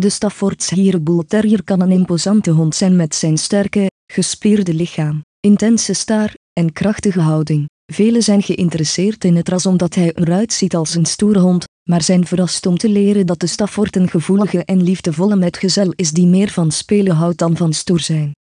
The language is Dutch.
De Staffordshire Bull Terrier kan een imposante hond zijn met zijn sterke, gespierde lichaam, intense staar en krachtige houding. Velen zijn geïnteresseerd in het ras omdat hij eruit ziet als een stoere hond, maar zijn verrast om te leren dat de Stafford een gevoelige en liefdevolle metgezel is die meer van spelen houdt dan van stoer zijn.